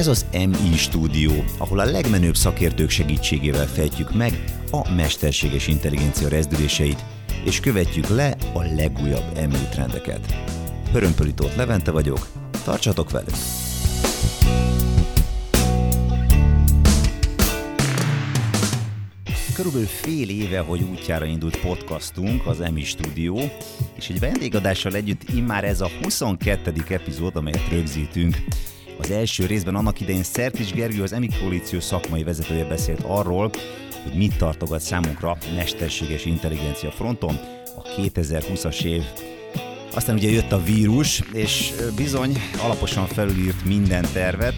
Ez az MI stúdió, ahol a legmenőbb szakértők segítségével fejtjük meg a mesterséges intelligencia rezdüléseit, és követjük le a legújabb MI trendeket. Hörömpölitót Levente vagyok, tartsatok velünk! Körülbelül fél éve, hogy útjára indult podcastunk, az EMI Studio, és egy vendégadással együtt immár ez a 22. epizód, amelyet rögzítünk. Az első részben annak idején Szertics Gergő, az EMI Koalíció szakmai vezetője beszélt arról, hogy mit tartogat számunkra mesterséges intelligencia fronton a 2020-as év. Aztán ugye jött a vírus, és bizony alaposan felülírt minden tervet,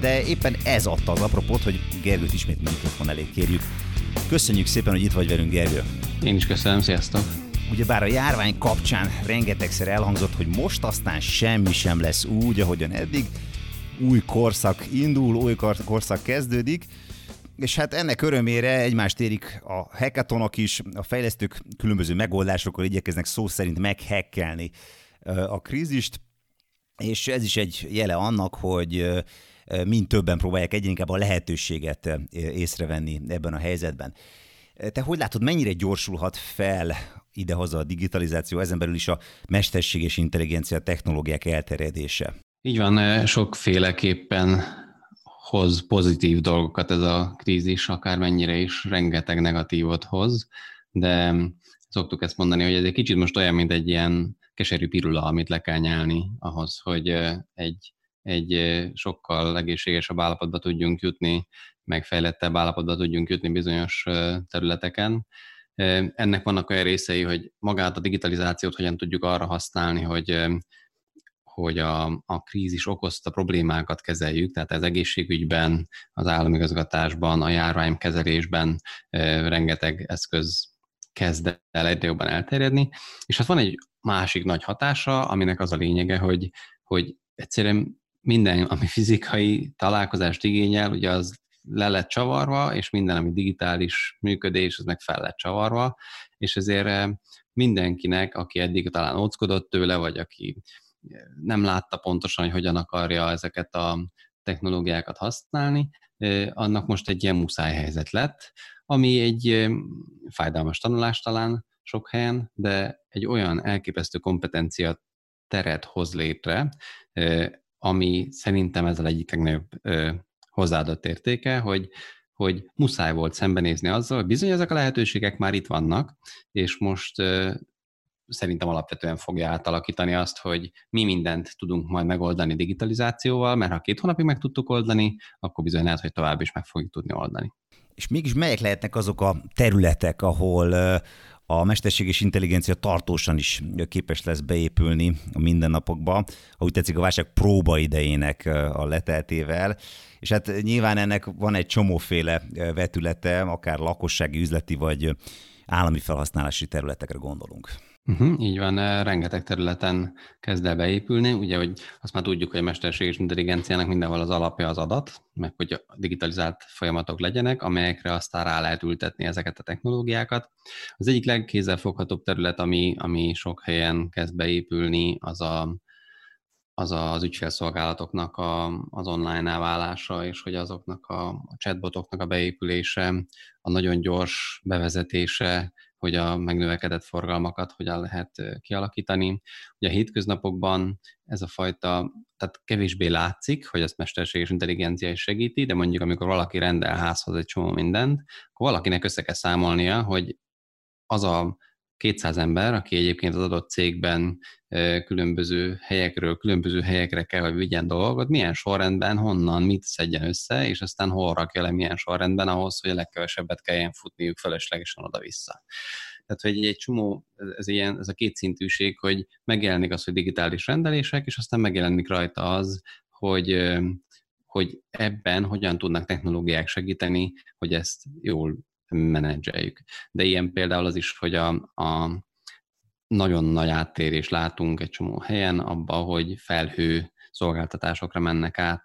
de éppen ez adta az apropót, hogy Gergőt ismét mikrofon elé kérjük. Köszönjük szépen, hogy itt vagy velünk, Gergő. Én is köszönöm, sziasztok! Ugyebár a járvány kapcsán rengetegszer elhangzott, hogy most aztán semmi sem lesz úgy, ahogyan eddig. Új korszak indul, új korszak kezdődik, és hát ennek örömére egymást érik a hackathonok is, a fejlesztők különböző megoldásokkal igyekeznek szó szerint meghekkelni a krízist, és ez is egy jele annak, hogy mind többen próbálják egyre inkább a lehetőséget észrevenni ebben a helyzetben. Te hogy látod, mennyire gyorsulhat fel idehaza a digitalizáció, ezen belül is a mesterséges intelligencia technológiák elterjedése? Így van, sokféleképpen hoz pozitív dolgokat ez a krízis, akármennyire is rengeteg negatívot hoz, de szoktuk ezt mondani, hogy ez egy kicsit most olyan, mint egy ilyen keserű pirula, amit le kell nyelni ahhoz, hogy egy, egy sokkal egészségesebb állapotba tudjunk jutni, megfejlettebb állapotba tudjunk jutni bizonyos területeken. Ennek vannak olyan részei, hogy magát a digitalizációt hogyan tudjuk arra használni, hogy hogy a, a krízis okozta problémákat kezeljük, tehát az egészségügyben, az államigazgatásban, a járványkezelésben e, rengeteg eszköz kezd el egyre jobban elterjedni, és hát van egy másik nagy hatása, aminek az a lényege, hogy, hogy egyszerűen minden, ami fizikai találkozást igényel, ugye az le lett csavarva, és minden, ami digitális működés, az meg fel lett csavarva, és ezért mindenkinek, aki eddig talán óckodott tőle, vagy aki nem látta pontosan, hogy hogyan akarja ezeket a technológiákat használni, annak most egy ilyen muszáj helyzet lett, ami egy fájdalmas tanulás talán sok helyen, de egy olyan elképesztő kompetencia teret hoz létre, ami szerintem ez az egyik legnagyobb hozzáadott értéke, hogy, hogy muszáj volt szembenézni azzal, hogy bizony ezek a lehetőségek már itt vannak, és most szerintem alapvetően fogja átalakítani azt, hogy mi mindent tudunk majd megoldani digitalizációval, mert ha két hónapig meg tudtuk oldani, akkor bizony lehet, hogy tovább is meg fogjuk tudni oldani. És mégis melyek lehetnek azok a területek, ahol a mesterséges intelligencia tartósan is képes lesz beépülni a mindennapokba, úgy tetszik a válság próba idejének a leteltével, és hát nyilván ennek van egy csomóféle vetülete, akár lakossági, üzleti vagy állami felhasználási területekre gondolunk. Uh-huh, így van, eh, rengeteg területen kezd el beépülni. Ugye, hogy azt már tudjuk, hogy a mesterséges intelligenciának mindenhol az alapja az adat, meg hogy digitalizált folyamatok legyenek, amelyekre aztán rá lehet ültetni ezeket a technológiákat. Az egyik legkézzelfoghatóbb terület, ami, ami sok helyen kezd beépülni, az a, az az ügyfélszolgálatoknak a, az online elválása, és hogy azoknak a, a chatbotoknak a beépülése, a nagyon gyors bevezetése, hogy a megnövekedett forgalmakat hogyan lehet kialakítani. Ugye a hétköznapokban ez a fajta, tehát kevésbé látszik, hogy ezt mesterséges intelligencia is segíti, de mondjuk amikor valaki rendel házhoz egy csomó mindent, akkor valakinek össze kell számolnia, hogy az a 200 ember, aki egyébként az adott cégben különböző helyekről, különböző helyekre kell, hogy vigyen dolgot, milyen sorrendben, honnan, mit szedjen össze, és aztán hol rakja le milyen sorrendben ahhoz, hogy a legkevesebbet kelljen futniuk feleslegesen oda-vissza. Tehát, hogy egy csomó, ez, ilyen, ez a kétszintűség, hogy megjelenik az, hogy digitális rendelések, és aztán megjelenik rajta az, hogy, hogy ebben hogyan tudnak technológiák segíteni, hogy ezt jól menedzseljük. De ilyen például az is, hogy a, a nagyon nagy áttérés látunk egy csomó helyen abba, hogy felhő szolgáltatásokra mennek át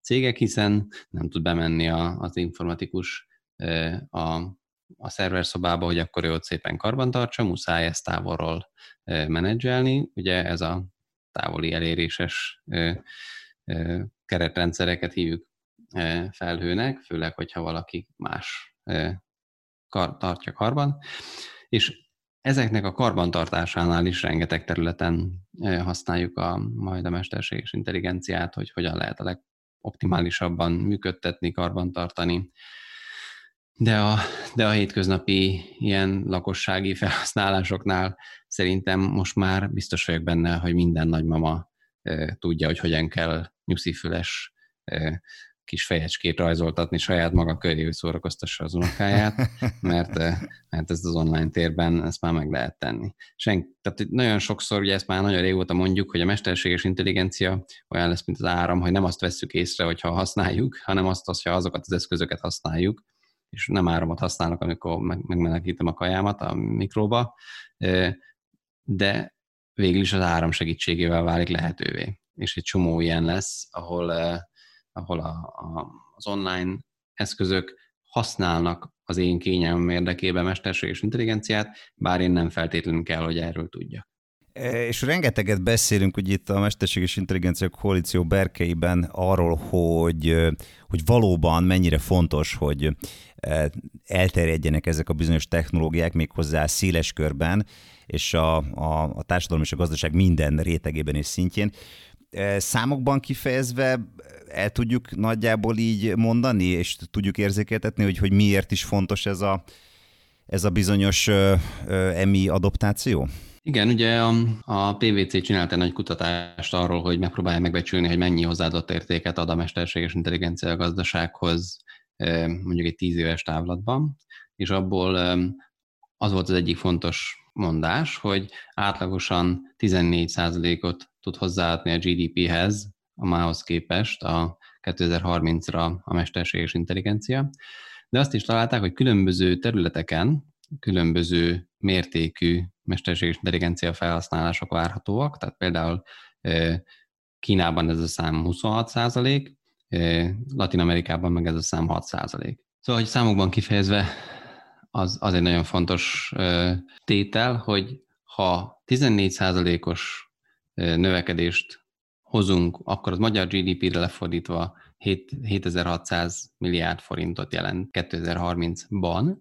cégek, hiszen nem tud bemenni a, az informatikus a a szerver szobába, hogy akkor ő ott szépen karbantartsa, muszáj ezt távolról menedzselni. Ugye ez a távoli eléréses keretrendszereket hívjuk felhőnek, főleg, hogyha valaki más tartja karban. És ezeknek a karbantartásánál is rengeteg területen használjuk a, majd a mesterséges intelligenciát, hogy hogyan lehet a legoptimálisabban működtetni, karbantartani. De a, de a hétköznapi ilyen lakossági felhasználásoknál szerintem most már biztos vagyok benne, hogy minden nagymama e, tudja, hogy hogyan kell nyuszifüles e, kis fejecskét rajzoltatni saját maga köré, hogy szórakoztassa az unokáját, mert, mert ezt az online térben ezt már meg lehet tenni. Sen, tehát nagyon sokszor, ugye ezt már nagyon régóta mondjuk, hogy a mesterséges intelligencia olyan lesz, mint az áram, hogy nem azt vesszük észre, hogyha használjuk, hanem azt, hogyha azokat az eszközöket használjuk, és nem áramot használok, amikor megmenekítem a kajámat a mikróba, de végül is az áram segítségével válik lehetővé. És egy csomó ilyen lesz, ahol, ahol a, a, az online eszközök használnak az én kényelmem érdekében mesterséges intelligenciát, bár én nem feltétlenül kell, hogy erről tudjak. E, és rengeteget beszélünk hogy itt a Mesterséges Intelligencia Koalíció berkeiben arról, hogy, hogy valóban mennyire fontos, hogy elterjedjenek ezek a bizonyos technológiák méghozzá széles körben, és a, a, a társadalom és a gazdaság minden rétegében és szintjén. Számokban kifejezve el tudjuk nagyjából így mondani, és tudjuk érzékeltetni, hogy, hogy miért is fontos ez a, ez a bizonyos EMI adoptáció? Igen, ugye a, a PVC csinált egy nagy kutatást arról, hogy megpróbálja megbecsülni, hogy mennyi hozzáadott értéket ad a mesterséges intelligencia a gazdasághoz mondjuk egy tíz éves távlatban, és abból az volt az egyik fontos mondás, hogy átlagosan 14%-ot tud hozzáadni a GDP-hez a mához képest a 2030-ra a mesterséges intelligencia, de azt is találták, hogy különböző területeken különböző mértékű mesterséges intelligencia felhasználások várhatóak, tehát például Kínában ez a szám 26 százalék, Latin Amerikában meg ez a szám 6 százalék. Szóval, hogy számokban kifejezve az, az egy nagyon fontos tétel, hogy ha 14 százalékos növekedést hozunk, akkor az magyar GDP-re lefordítva 7, 7600 milliárd forintot jelent 2030-ban,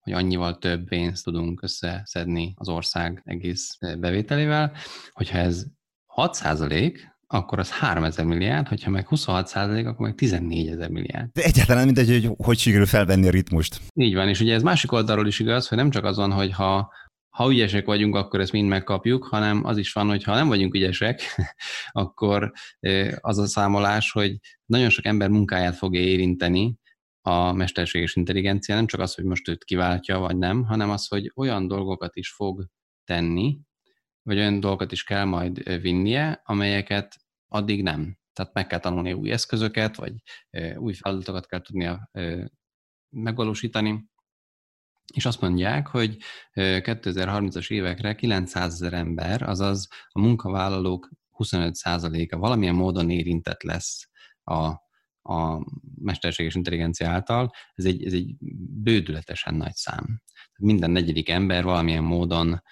hogy annyival több pénzt tudunk összeszedni az ország egész bevételével. Hogyha ez 6 százalék, akkor az 3000 milliárd, hogyha meg 26 százalék, akkor meg 14 ezer milliárd. De egyáltalán mindegy, hogy hogy sikerül felvenni a ritmust. Így van, és ugye ez másik oldalról is igaz, hogy nem csak az van, hogy ha ha ügyesek vagyunk, akkor ezt mind megkapjuk, hanem az is van, hogy ha nem vagyunk ügyesek, akkor az a számolás, hogy nagyon sok ember munkáját fogja érinteni a mesterséges intelligencia, nem csak az, hogy most őt kiváltja, vagy nem, hanem az, hogy olyan dolgokat is fog tenni, vagy olyan dolgokat is kell majd vinnie, amelyeket addig nem. Tehát meg kell tanulni új eszközöket, vagy új feladatokat kell tudnia megvalósítani. És azt mondják, hogy 2030-as évekre 900 ezer ember, azaz a munkavállalók 25%-a valamilyen módon érintett lesz a, a mesterséges intelligencia által. Ez egy, ez egy bődületesen nagy szám. Minden negyedik ember valamilyen módon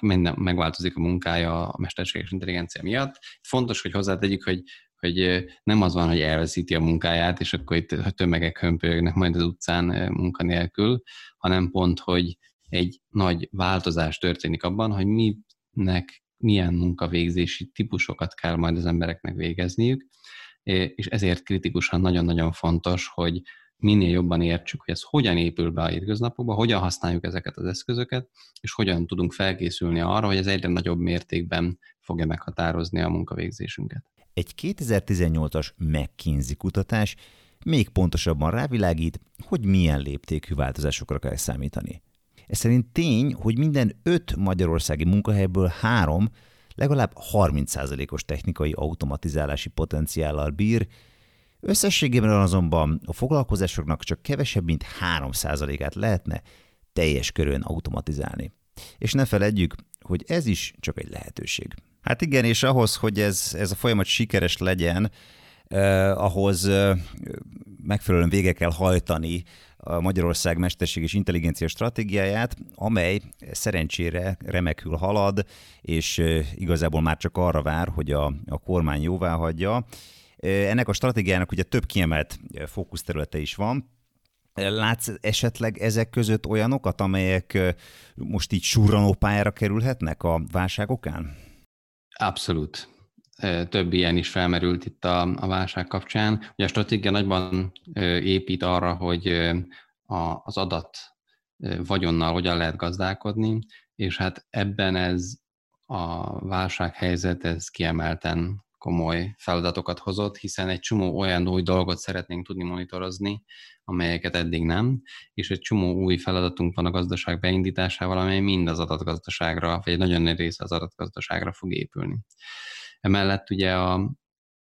minden, megváltozik a munkája a mesterséges intelligencia miatt. Fontos, hogy hozzátegyük, hogy, hogy nem az van, hogy elveszíti a munkáját, és akkor itt a tömegek hömpölyögnek majd az utcán munkanélkül, hanem pont, hogy egy nagy változás történik abban, hogy minek milyen munkavégzési típusokat kell majd az embereknek végezniük, és ezért kritikusan nagyon-nagyon fontos, hogy minél jobban értsük, hogy ez hogyan épül be a hétköznapokba, hogyan használjuk ezeket az eszközöket, és hogyan tudunk felkészülni arra, hogy ez egyre nagyobb mértékben fogja meghatározni a munkavégzésünket. Egy 2018-as McKinsey kutatás még pontosabban rávilágít, hogy milyen léptékű változásokra kell számítani. Ez szerint tény, hogy minden öt magyarországi munkahelyből három legalább 30%-os technikai automatizálási potenciállal bír, Összességében azonban a foglalkozásoknak csak kevesebb, mint 3%-át lehetne teljes körön automatizálni. És ne feledjük, hogy ez is csak egy lehetőség. Hát igen, és ahhoz, hogy ez, ez a folyamat sikeres legyen, eh, ahhoz eh, megfelelően vége kell hajtani a Magyarország Mesterség és Intelligencia Stratégiáját, amely szerencsére remekül halad, és igazából már csak arra vár, hogy a, a kormány jóvá hagyja. Ennek a stratégiának ugye több kiemelt fókuszterülete is van, Látsz esetleg ezek között olyanokat, amelyek most így surranó pályára kerülhetnek a válságokán? Abszolút. Több ilyen is felmerült itt a, a válság kapcsán. Ugye a stratégia nagyban épít arra, hogy a, az adat vagyonnal hogyan lehet gazdálkodni, és hát ebben ez a válsághelyzet, ez kiemelten komoly feladatokat hozott, hiszen egy csomó olyan új dolgot szeretnénk tudni monitorozni, amelyeket eddig nem, és egy csomó új feladatunk van a gazdaság beindításával, amely mind az adatgazdaságra, vagy egy nagyon nagy része az adatgazdaságra fog épülni. Emellett ugye a,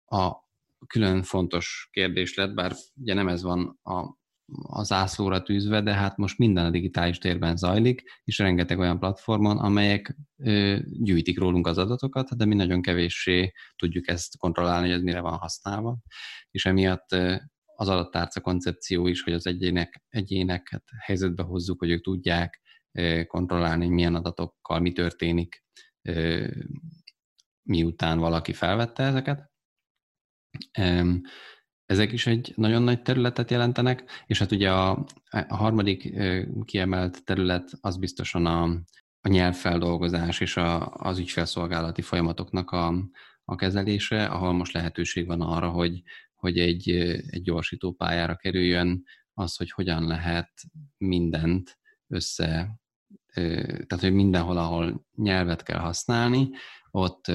a külön fontos kérdés lett, bár ugye nem ez van a a zászlóra tűzve, de hát most minden a digitális térben zajlik, és rengeteg olyan platformon, amelyek ö, gyűjtik rólunk az adatokat, de mi nagyon kevéssé tudjuk ezt kontrollálni, hogy ez mire van használva, és emiatt ö, az adattárca koncepció is, hogy az egyének, egyéneket helyzetbe hozzuk, hogy ők tudják ö, kontrollálni, hogy milyen adatokkal mi történik, ö, miután valaki felvette ezeket. Ezek is egy nagyon nagy területet jelentenek, és hát ugye a, a harmadik kiemelt terület az biztosan a, a nyelvfeldolgozás és a, az ügyfelszolgálati folyamatoknak a, a kezelése, ahol most lehetőség van arra, hogy, hogy egy, egy gyorsító pályára kerüljön az, hogy hogyan lehet mindent össze, tehát hogy mindenhol, ahol nyelvet kell használni, ott,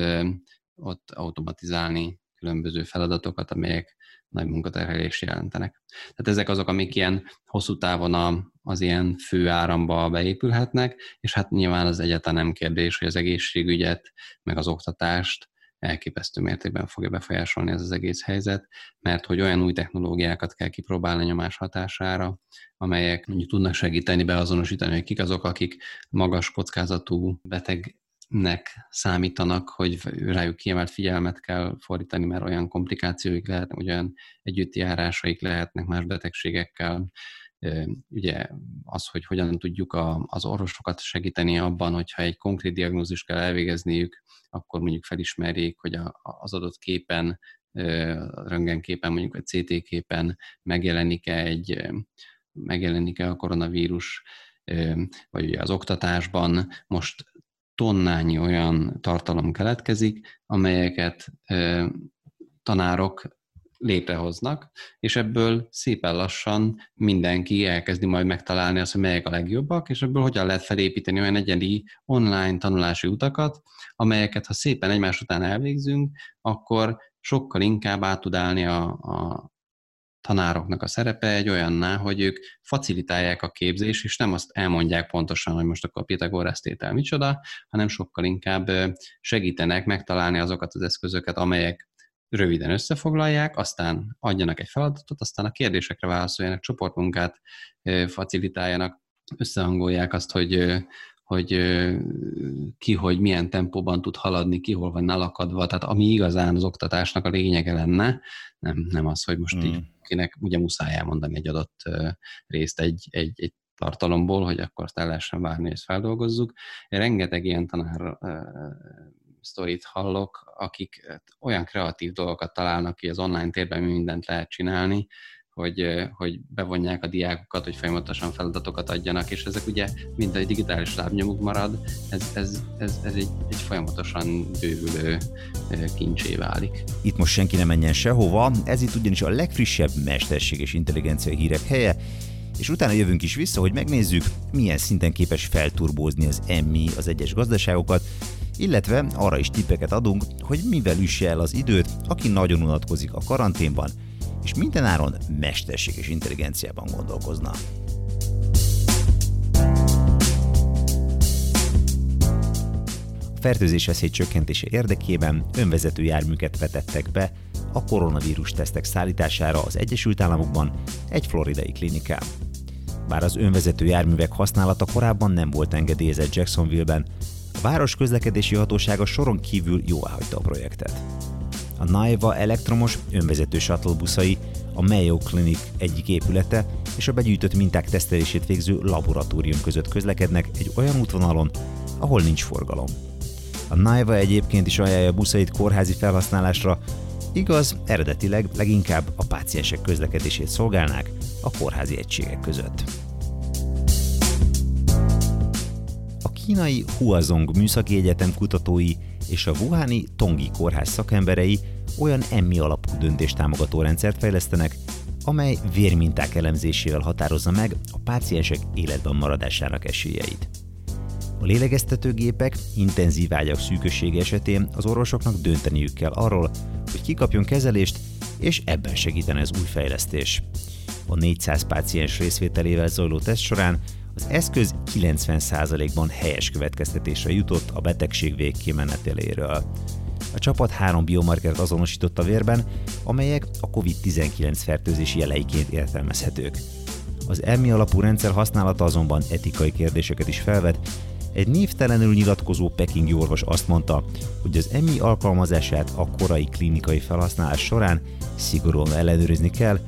ott automatizálni különböző feladatokat, amelyek nagy munkaterhelést jelentenek. Tehát ezek azok, amik ilyen hosszú távon a, az ilyen fő áramba beépülhetnek, és hát nyilván az egyáltalán nem kérdés, hogy az egészségügyet, meg az oktatást elképesztő mértékben fogja befolyásolni ez az egész helyzet, mert hogy olyan új technológiákat kell kipróbálni nyomás hatására, amelyek mondjuk tudnak segíteni beazonosítani, hogy kik azok, akik magas kockázatú beteg nek számítanak, hogy rájuk kiemelt figyelmet kell fordítani, mert olyan komplikációik lehetnek, olyan együttjárásaik lehetnek más betegségekkel. Ugye az, hogy hogyan tudjuk a, az orvosokat segíteni abban, hogyha egy konkrét diagnózist kell elvégezniük, akkor mondjuk felismerjék, hogy a, az adott képen, röntgenképen, mondjuk a CT képen megjelenik-e egy megjelenik-e a koronavírus, vagy ugye az oktatásban most tonnányi olyan tartalom keletkezik, amelyeket tanárok létrehoznak, és ebből szépen lassan mindenki elkezdi majd megtalálni azt, hogy melyek a legjobbak, és ebből hogyan lehet felépíteni olyan egyedi online tanulási utakat, amelyeket ha szépen egymás után elvégzünk, akkor sokkal inkább át tud állni a, a, tanároknak a szerepe egy olyanná, hogy ők facilitálják a képzést, és nem azt elmondják pontosan, hogy most akkor a Pythagoras tétel micsoda, hanem sokkal inkább segítenek megtalálni azokat az eszközöket, amelyek röviden összefoglalják, aztán adjanak egy feladatot, aztán a kérdésekre válaszoljanak, csoportmunkát facilitáljanak, összehangolják azt, hogy hogy ki, hogy milyen tempóban tud haladni, ki hol van elakadva, tehát ami igazán az oktatásnak a lényege lenne, nem, nem az, hogy most mm. így hmm. kinek ugye muszáj elmondani egy adott részt egy, egy, egy tartalomból, hogy akkor azt el lehessen várni, hogy ezt feldolgozzuk. Rengeteg ilyen tanár sztorit hallok, akik olyan kreatív dolgokat találnak ki az online térben, mindent lehet csinálni, hogy, hogy bevonják a diákokat, hogy folyamatosan feladatokat adjanak, és ezek ugye mind egy digitális lábnyomuk marad, ez, ez, ez, ez egy, egy folyamatosan bővülő kincsé válik. Itt most senki nem menjen sehova, ez itt ugyanis a legfrissebb mesterséges intelligencia hírek helye, és utána jövünk is vissza, hogy megnézzük, milyen szinten képes felturbózni az emmi az egyes gazdaságokat, illetve arra is tippeket adunk, hogy mivel üsse el az időt, aki nagyon unatkozik a karanténban, és mindenáron mesterséges intelligenciában gondolkozna. A fertőzés veszély csökkentése érdekében önvezető járműket vetettek be a koronavírus tesztek szállítására az Egyesült Államokban egy floridai klinikán. Bár az önvezető járművek használata korábban nem volt engedélyezett Jacksonville-ben, a város közlekedési hatósága soron kívül jóváhagyta a projektet. A Naiva elektromos önvezető shuttle buszai a Mayo Clinic egyik épülete és a begyűjtött minták tesztelését végző laboratórium között közlekednek egy olyan útvonalon, ahol nincs forgalom. A Naiva egyébként is ajánlja buszait kórházi felhasználásra, igaz, eredetileg leginkább a páciensek közlekedését szolgálnák a kórházi egységek között. A kínai Huazong Műszaki Egyetem kutatói és a Wuhani Tongi kórház szakemberei olyan emmi alapú döntéstámogató rendszert fejlesztenek, amely vérminták elemzésével határozza meg a páciensek életben maradásának esélyeit. A lélegeztetőgépek intenzív ágyak szűkössége esetén az orvosoknak dönteniük kell arról, hogy kikapjon kezelést, és ebben segítene az új fejlesztés. A 400 páciens részvételével zajló teszt során az eszköz 90%-ban helyes következtetésre jutott a betegség végkimeneteléről. A csapat három biomarkert azonosított a vérben, amelyek a COVID-19 fertőzés jeleiként értelmezhetők. Az EMI alapú rendszer használata azonban etikai kérdéseket is felvet, egy névtelenül nyilatkozó pekingi orvos azt mondta, hogy az EMI alkalmazását a korai klinikai felhasználás során szigorúan ellenőrizni kell,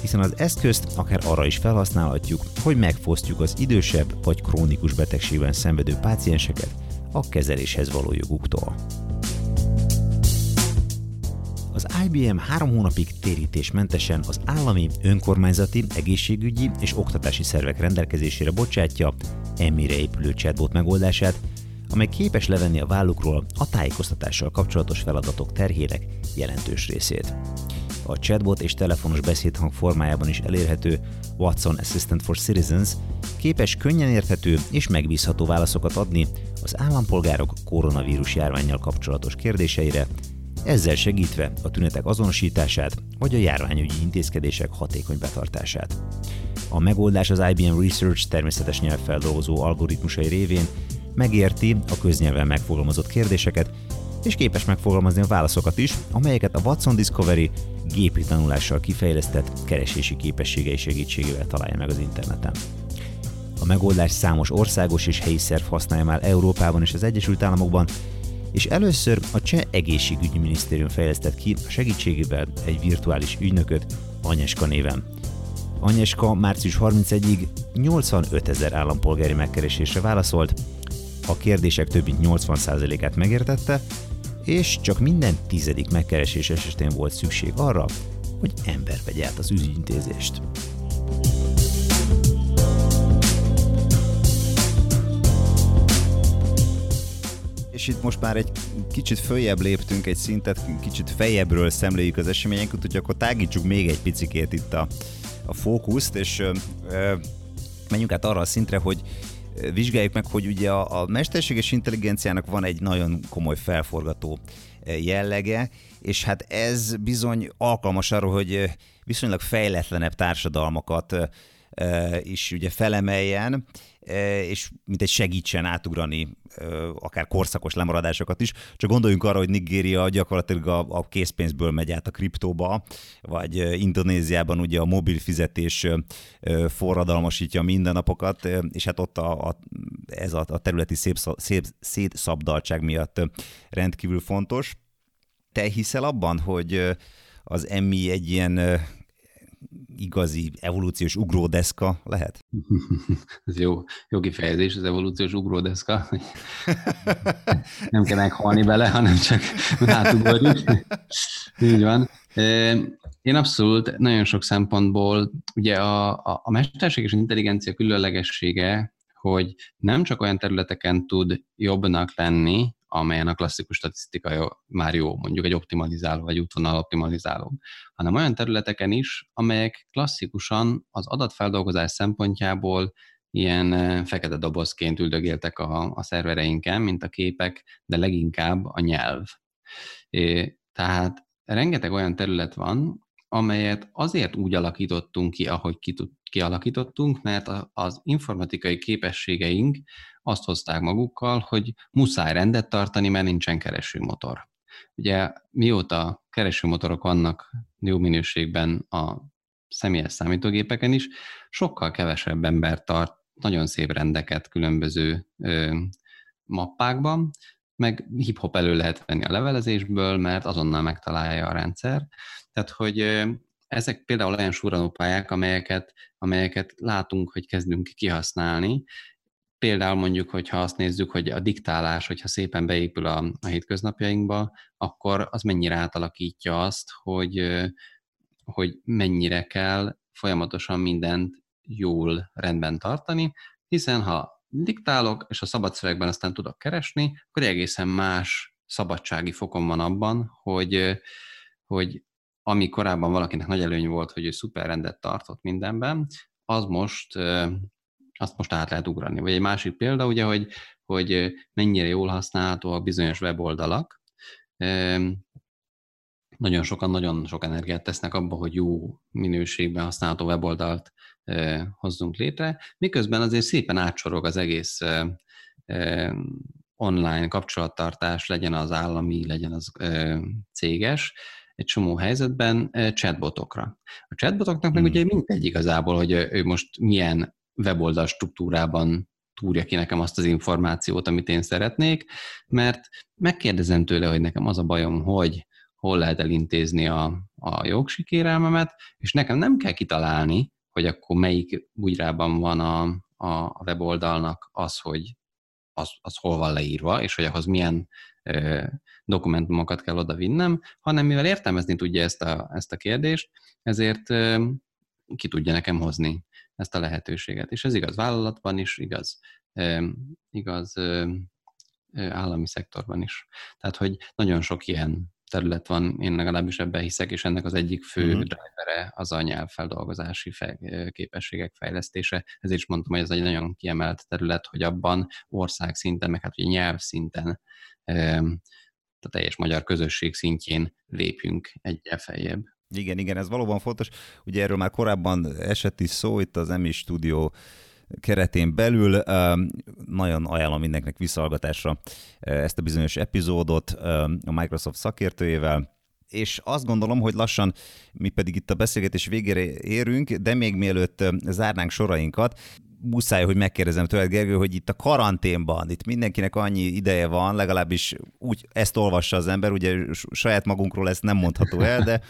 hiszen az eszközt akár arra is felhasználhatjuk, hogy megfosztjuk az idősebb vagy krónikus betegségben szenvedő pácienseket a kezeléshez való joguktól. Az IBM három hónapig térítésmentesen az állami, önkormányzati, egészségügyi és oktatási szervek rendelkezésére bocsátja emmire épülő chatbot megoldását, amely képes levenni a vállukról a tájékoztatással kapcsolatos feladatok terhének jelentős részét. A chatbot és telefonos beszédhang formájában is elérhető Watson Assistant for Citizens képes könnyen érthető és megbízható válaszokat adni az állampolgárok koronavírus járványjal kapcsolatos kérdéseire, ezzel segítve a tünetek azonosítását vagy a járványügyi intézkedések hatékony betartását. A megoldás az IBM Research természetes nyelvfeldolgozó algoritmusai révén megérti a köznyelven megfogalmazott kérdéseket, és képes megfogalmazni a válaszokat is, amelyeket a Watson Discovery gépi tanulással kifejlesztett keresési képességei segítségével találja meg az interneten. A megoldás számos országos és helyi szerv használja már Európában és az Egyesült Államokban, és először a Cseh Egészségügyi Minisztérium fejlesztett ki a segítségével egy virtuális ügynököt Anyeska néven. Anyeska március 31-ig 85 ezer állampolgári megkeresésre válaszolt, a kérdések több mint 80%-át megértette, és csak minden tizedik megkeresés esetén volt szükség arra, hogy ember vegye át az ügyintézést. És itt most már egy kicsit följebb léptünk egy szintet, kicsit fejebbről szemléljük az eseményeket, úgyhogy akkor tágítsuk még egy picikét itt a, a fókuszt, és ö, ö, menjünk át arra a szintre, hogy vizsgáljuk meg, hogy ugye a, a mesterséges intelligenciának van egy nagyon komoly felforgató jellege, és hát ez bizony alkalmas arra, hogy viszonylag fejletlenebb társadalmakat is ugye felemeljen, és mint egy segítsen átugrani akár korszakos lemaradásokat is. Csak gondoljunk arra, hogy Nigéria gyakorlatilag a, a készpénzből megy át a kriptóba, vagy Indonéziában ugye a mobil fizetés forradalmasítja mindennapokat, és hát ott a, a, ez a, a területi szép, szép szétszabdaltság miatt rendkívül fontos. Te hiszel abban, hogy az emmi egy ilyen igazi evolúciós ugródeszka lehet? Ez jó, jó kifejezés, az evolúciós ugródeszka. Nem kell meghalni bele, hanem csak átugorjuk. Így van. Én abszolút nagyon sok szempontból, ugye a, a, a mesterséges intelligencia különlegessége, hogy nem csak olyan területeken tud jobbnak lenni, amelyen a klasszikus statisztika már jó, mondjuk egy optimalizáló vagy útvonal optimalizáló, hanem olyan területeken is, amelyek klasszikusan az adatfeldolgozás szempontjából ilyen fekete dobozként üldögéltek a, a szervereinken, mint a képek, de leginkább a nyelv. É, tehát rengeteg olyan terület van, amelyet azért úgy alakítottunk ki, ahogy kialakítottunk, mert az informatikai képességeink azt hozták magukkal, hogy muszáj rendet tartani, mert nincsen keresőmotor. Ugye mióta keresőmotorok vannak jó minőségben a személyes számítógépeken is, sokkal kevesebb ember tart nagyon szép rendeket különböző ö, mappákban, meg hip-hop elő lehet venni a levelezésből, mert azonnal megtalálja a rendszer. Tehát, hogy ezek például olyan súranópályák, amelyeket, amelyeket látunk, hogy kezdünk kihasználni, Például mondjuk, hogyha azt nézzük, hogy a diktálás, hogyha szépen beépül a, a hétköznapjainkba, akkor az mennyire átalakítja azt, hogy, hogy mennyire kell folyamatosan mindent jól rendben tartani, hiszen ha diktálok, és a szabad szövegben aztán tudok keresni, akkor egészen más szabadsági fokom van abban, hogy, hogy ami korábban valakinek nagy előny volt, hogy ő szuper rendet tartott mindenben, az most azt most át lehet ugrani. Vagy egy másik példa, ugye, hogy, hogy mennyire jól használható a bizonyos weboldalak. Nagyon sokan nagyon sok energiát tesznek abba, hogy jó minőségben használható weboldalt hozzunk létre, miközben azért szépen átsorog az egész online kapcsolattartás, legyen az állami, legyen az céges, egy csomó helyzetben chatbotokra. A chatbotoknak meg hmm. ugye mindegy igazából, hogy ő most milyen weboldal struktúrában túrja ki nekem azt az információt, amit én szeretnék, mert megkérdezem tőle, hogy nekem az a bajom, hogy hol lehet elintézni a, a jogsikérelmemet, és nekem nem kell kitalálni, hogy akkor melyik bugyrában van a, a weboldalnak az, hogy az, az hol van leírva, és hogy ahhoz milyen ö, dokumentumokat kell oda vinnem, hanem mivel értelmezni tudja ezt a, ezt a kérdést, ezért ö, ki tudja nekem hozni ezt a lehetőséget. És ez igaz vállalatban is, igaz, igaz állami szektorban is. Tehát, hogy nagyon sok ilyen terület van, én legalábbis ebben hiszek, és ennek az egyik fő uh-huh. drivere az a nyelvfeldolgozási fe- képességek fejlesztése. Ezért is mondtam, hogy ez egy nagyon kiemelt terület, hogy abban ország szinten, meg hát hogy szinten, a teljes magyar közösség szintjén lépjünk egyel feljebb. Igen, igen, ez valóban fontos. Ugye erről már korábban esett is szó itt az EMI stúdió keretén belül. Nagyon ajánlom mindenkinek visszahallgatásra ezt a bizonyos epizódot a Microsoft szakértőjével, és azt gondolom, hogy lassan mi pedig itt a beszélgetés végére érünk, de még mielőtt zárnánk sorainkat, muszáj, hogy megkérdezem tőled, Gergő, hogy itt a karanténban, itt mindenkinek annyi ideje van, legalábbis úgy ezt olvassa az ember, ugye saját magunkról ezt nem mondható el, de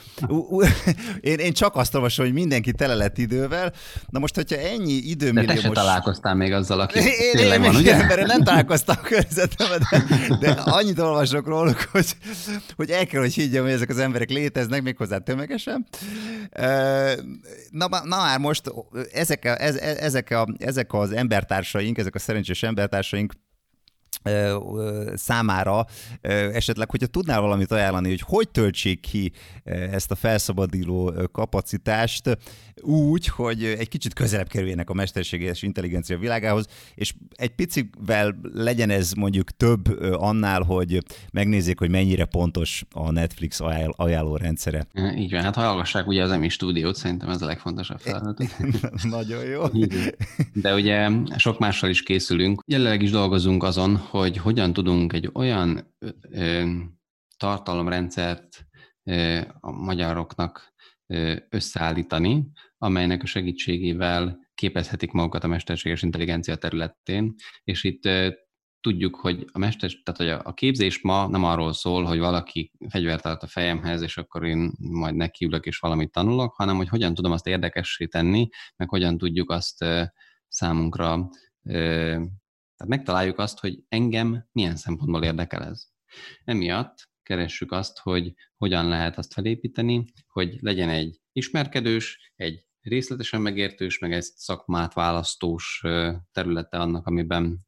én, én csak azt olvasom, hogy mindenki tele lett idővel. Na most, hogyha ennyi időmillió... De te most... találkoztál még azzal, aki én, tényleg én, van, ugye? Emberre nem találkoztam a környezetemben, de, de annyit olvasok róluk, hogy, hogy el kell, hogy higgyem, hogy ezek az emberek léteznek, méghozzá tömegesen. Na, na már most ezek a, ez, ezek a ezek az embertársaink, ezek a szerencsés embertársaink számára esetleg, hogyha tudnál valamit ajánlani, hogy hogy töltsék ki ezt a felszabaduló kapacitást úgy, hogy egy kicsit közelebb kerüljenek a mesterséges intelligencia világához, és egy picivel legyen ez mondjuk több annál, hogy megnézzék, hogy mennyire pontos a Netflix ajánló rendszere. Így van, hát hallgassák ugye az EMI stúdiót, szerintem ez a legfontosabb feladat. Nagyon jó. De ugye sok mással is készülünk. Jelenleg is dolgozunk azon, hogy hogyan tudunk egy olyan ö, tartalomrendszert ö, a magyaroknak ö, összeállítani, amelynek a segítségével képezhetik magukat a mesterséges intelligencia területén, és itt tudjuk, hogy a mester, tehát hogy a képzés ma nem arról szól, hogy valaki fegyvert tart a fejemhez, és akkor én majd nekiülök és valamit tanulok, hanem hogy hogyan tudom azt érdekessé tenni, meg hogyan tudjuk azt számunkra tehát megtaláljuk azt, hogy engem milyen szempontból érdekel ez. Emiatt keressük azt, hogy hogyan lehet azt felépíteni, hogy legyen egy ismerkedős, egy részletesen megértős, meg egy szakmát választós területe annak, amiben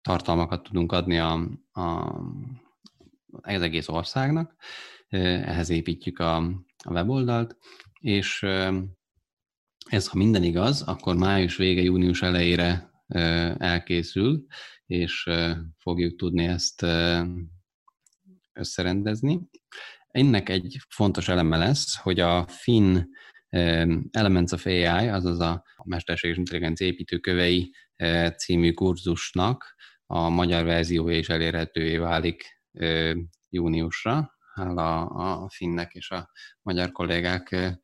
tartalmakat tudunk adni a, a, az egész országnak. Ehhez építjük a, a weboldalt, és ez, ha minden igaz, akkor május vége, június elejére elkészül, és fogjuk tudni ezt összerendezni. Ennek egy fontos eleme lesz, hogy a Finn Elements of AI, azaz a Mesterséges Intelligencia építőkövei című kurzusnak a magyar verziója is elérhetővé válik júniusra, hála a finnek és a magyar kollégák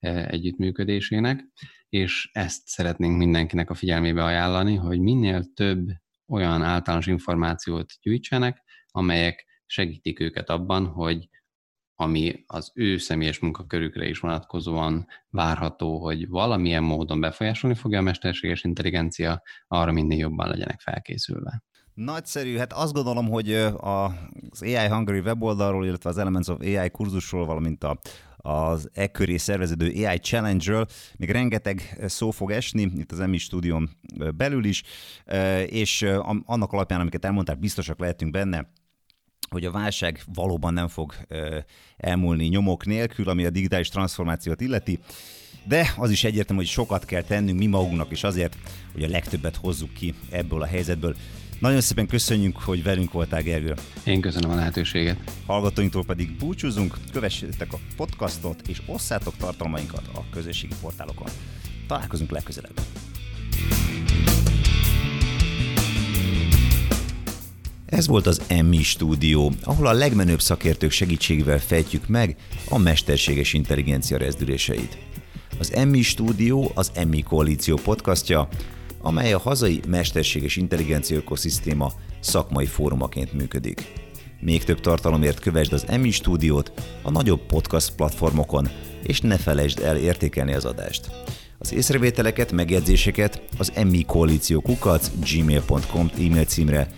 együttműködésének, és ezt szeretnénk mindenkinek a figyelmébe ajánlani, hogy minél több olyan általános információt gyűjtsenek, amelyek segítik őket abban, hogy ami az ő személyes munkakörükre is vonatkozóan várható, hogy valamilyen módon befolyásolni fogja a mesterséges intelligencia, arra minél jobban legyenek felkészülve. Nagyszerű, hát azt gondolom, hogy az AI Hungary weboldalról, illetve az Elements of AI kurzusról, valamint a, az e köré szerveződő AI Challenge-ről még rengeteg szó fog esni, itt az EMI stúdión belül is, és annak alapján, amiket elmondták, biztosak lehetünk benne, hogy a válság valóban nem fog elmúlni nyomok nélkül, ami a digitális transformációt illeti, de az is egyértelmű, hogy sokat kell tennünk mi magunknak is azért, hogy a legtöbbet hozzuk ki ebből a helyzetből. Nagyon szépen köszönjük, hogy velünk voltál, Gergő. Én köszönöm a lehetőséget. Hallgatóinktól pedig búcsúzunk, kövessétek a podcastot, és osszátok tartalmainkat a közösségi portálokon. Találkozunk legközelebb. Ez volt az Emmi stúdió, ahol a legmenőbb szakértők segítségével fejtjük meg a mesterséges intelligencia rezdüléseit. Az Emmi stúdió az Emmi koalíció podcastja, amely a hazai mesterséges intelligencia ökoszisztéma szakmai fórumaként működik. Még több tartalomért kövesd az Emmy stúdiót a nagyobb podcast platformokon, és ne felejtsd el értékelni az adást. Az észrevételeket, megjegyzéseket az Emmy Koalíció kukac gmail.com e-mail címre,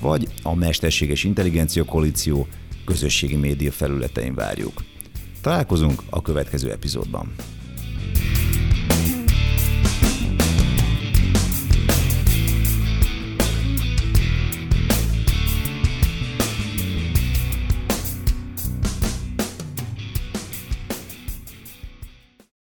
vagy a Mesterséges Intelligencia Koalíció közösségi média felületein várjuk. Találkozunk a következő epizódban.